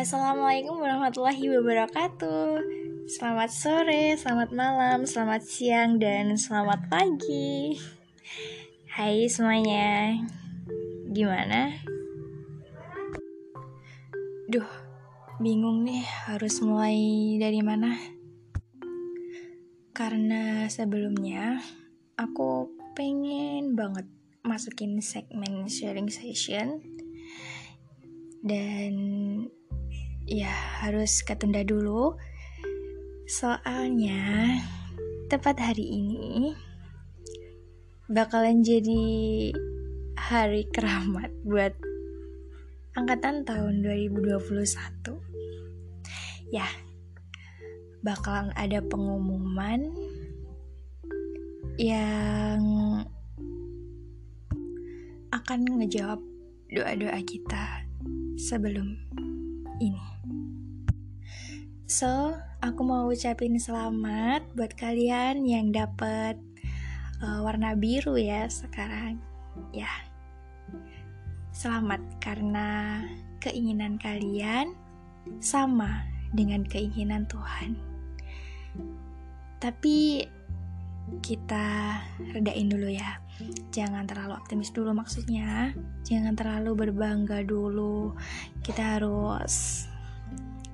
Assalamualaikum warahmatullahi wabarakatuh. Selamat sore, selamat malam, selamat siang, dan selamat pagi. Hai semuanya. Gimana? Duh, bingung nih harus mulai dari mana? Karena sebelumnya aku pengen banget masukin segmen sharing session. Dan ya harus ketunda dulu soalnya tepat hari ini bakalan jadi hari keramat buat angkatan tahun 2021 ya bakalan ada pengumuman yang akan ngejawab doa-doa kita sebelum ini. So, aku mau ucapin selamat buat kalian yang dapat uh, warna biru ya sekarang. Ya. Selamat karena keinginan kalian sama dengan keinginan Tuhan. Tapi kita redain dulu ya jangan terlalu optimis dulu maksudnya jangan terlalu berbangga dulu kita harus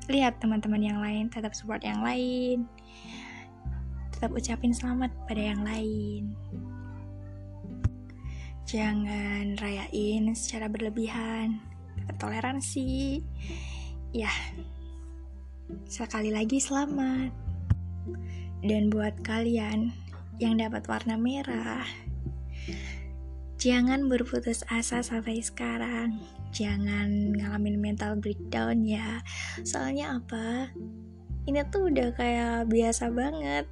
lihat teman-teman yang lain tetap support yang lain. Tetap ucapin selamat pada yang lain. Jangan rayain secara berlebihan. Toleransi. Ya sekali lagi selamat. Dan buat kalian yang dapat warna merah. Jangan berputus asa sampai sekarang. Jangan ngalamin mental breakdown ya. Soalnya apa? Ini tuh udah kayak biasa banget.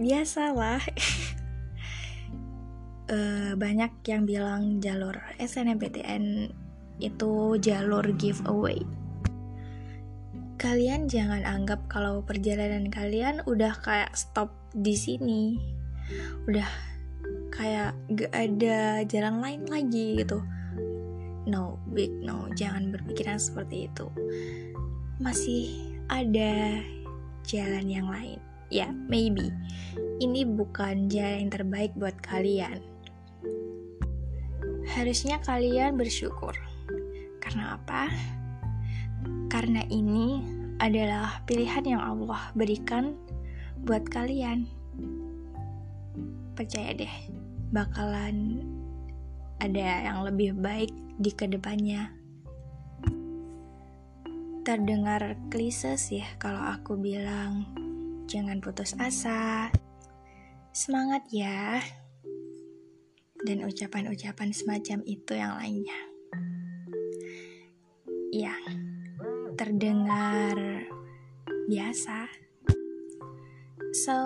Biasalah. uh, banyak yang bilang jalur SNMPTN itu jalur giveaway. Kalian jangan anggap kalau perjalanan kalian udah kayak stop di sini udah kayak gak ada jalan lain lagi gitu. No big no. Jangan berpikiran seperti itu. Masih ada jalan yang lain. Ya yeah, maybe. Ini bukan jalan yang terbaik buat kalian. Harusnya kalian bersyukur. Karena apa? Karena ini adalah pilihan yang Allah berikan buat kalian. Percaya deh bakalan ada yang lebih baik di ke depannya. Terdengar klise sih kalau aku bilang jangan putus asa. Semangat ya. Dan ucapan-ucapan semacam itu yang lainnya. Ya terdengar biasa. So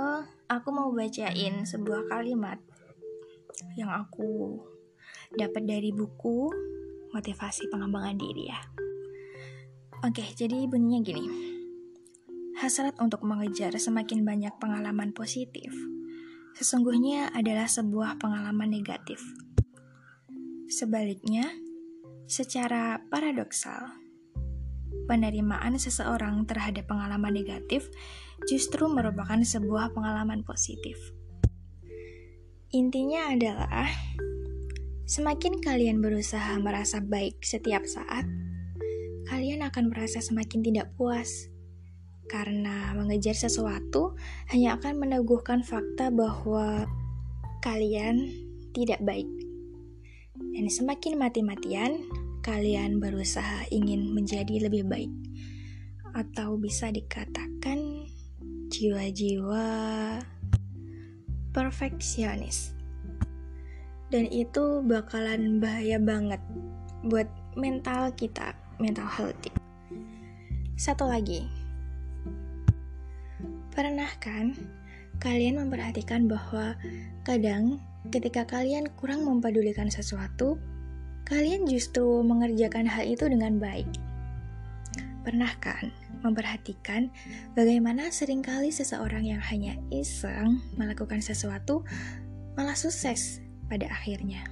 aku mau bacain sebuah kalimat yang aku dapat dari buku motivasi pengembangan diri ya. Oke, jadi bunyinya gini. Hasrat untuk mengejar semakin banyak pengalaman positif sesungguhnya adalah sebuah pengalaman negatif. Sebaliknya, secara paradoksal, penerimaan seseorang terhadap pengalaman negatif justru merupakan sebuah pengalaman positif. Intinya adalah, semakin kalian berusaha merasa baik setiap saat, kalian akan merasa semakin tidak puas. Karena mengejar sesuatu hanya akan meneguhkan fakta bahwa kalian tidak baik. Dan semakin mati-matian, kalian berusaha ingin menjadi lebih baik, atau bisa dikatakan jiwa-jiwa perfeksionis, dan itu bakalan bahaya banget buat mental kita, mental healthy. Satu lagi, pernah kan kalian memperhatikan bahwa kadang ketika kalian kurang mempedulikan sesuatu, kalian justru mengerjakan hal itu dengan baik. Pernah kan memperhatikan bagaimana sering kali seseorang yang hanya iseng melakukan sesuatu malah sukses pada akhirnya?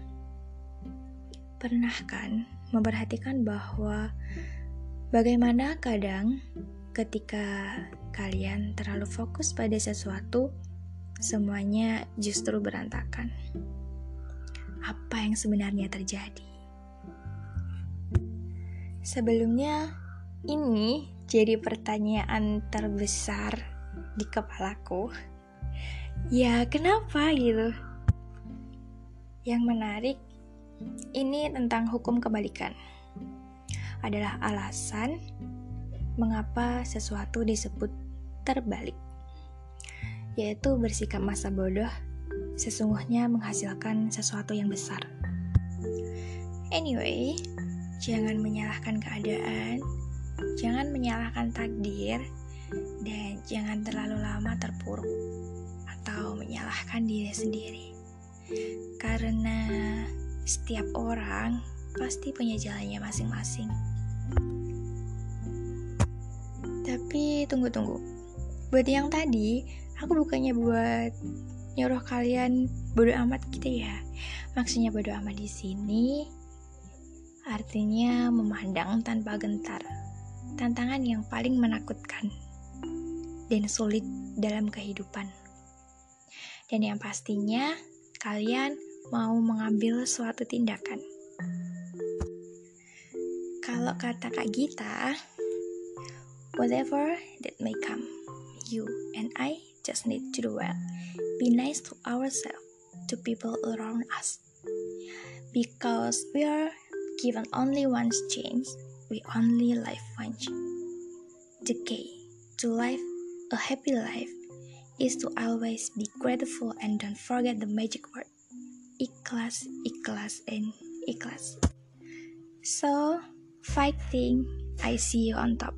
Pernah kan memperhatikan bahwa Bagaimana kadang ketika kalian terlalu fokus pada sesuatu, semuanya justru berantakan. Apa yang sebenarnya terjadi? Sebelumnya, ini jadi pertanyaan terbesar di kepalaku. Ya, kenapa gitu? Yang menarik, ini tentang hukum kebalikan adalah alasan mengapa sesuatu disebut terbalik, yaitu bersikap masa bodoh sesungguhnya menghasilkan sesuatu yang besar. Anyway, jangan menyalahkan keadaan, jangan menyalahkan takdir, dan jangan terlalu lama terpuruk atau menyalahkan diri sendiri. Karena setiap orang pasti punya jalannya masing-masing. Tapi tunggu-tunggu. Buat yang tadi, aku bukannya buat nyuruh kalian bodo amat gitu ya. Maksudnya bodo amat di sini artinya memandang tanpa gentar. Tantangan yang paling menakutkan dan sulit dalam kehidupan. Dan yang pastinya kalian mau mengambil suatu tindakan. Kalau kata Kak Gita, whatever that may come, you and I just need to do well. Be nice to ourselves, to people around us. Because we are given only one chance, we only live once. The key to life a happy life is to always be grateful and don't forget the magic word ikhlas, ikhlas, and ikhlas. So, fighting, I see you on top.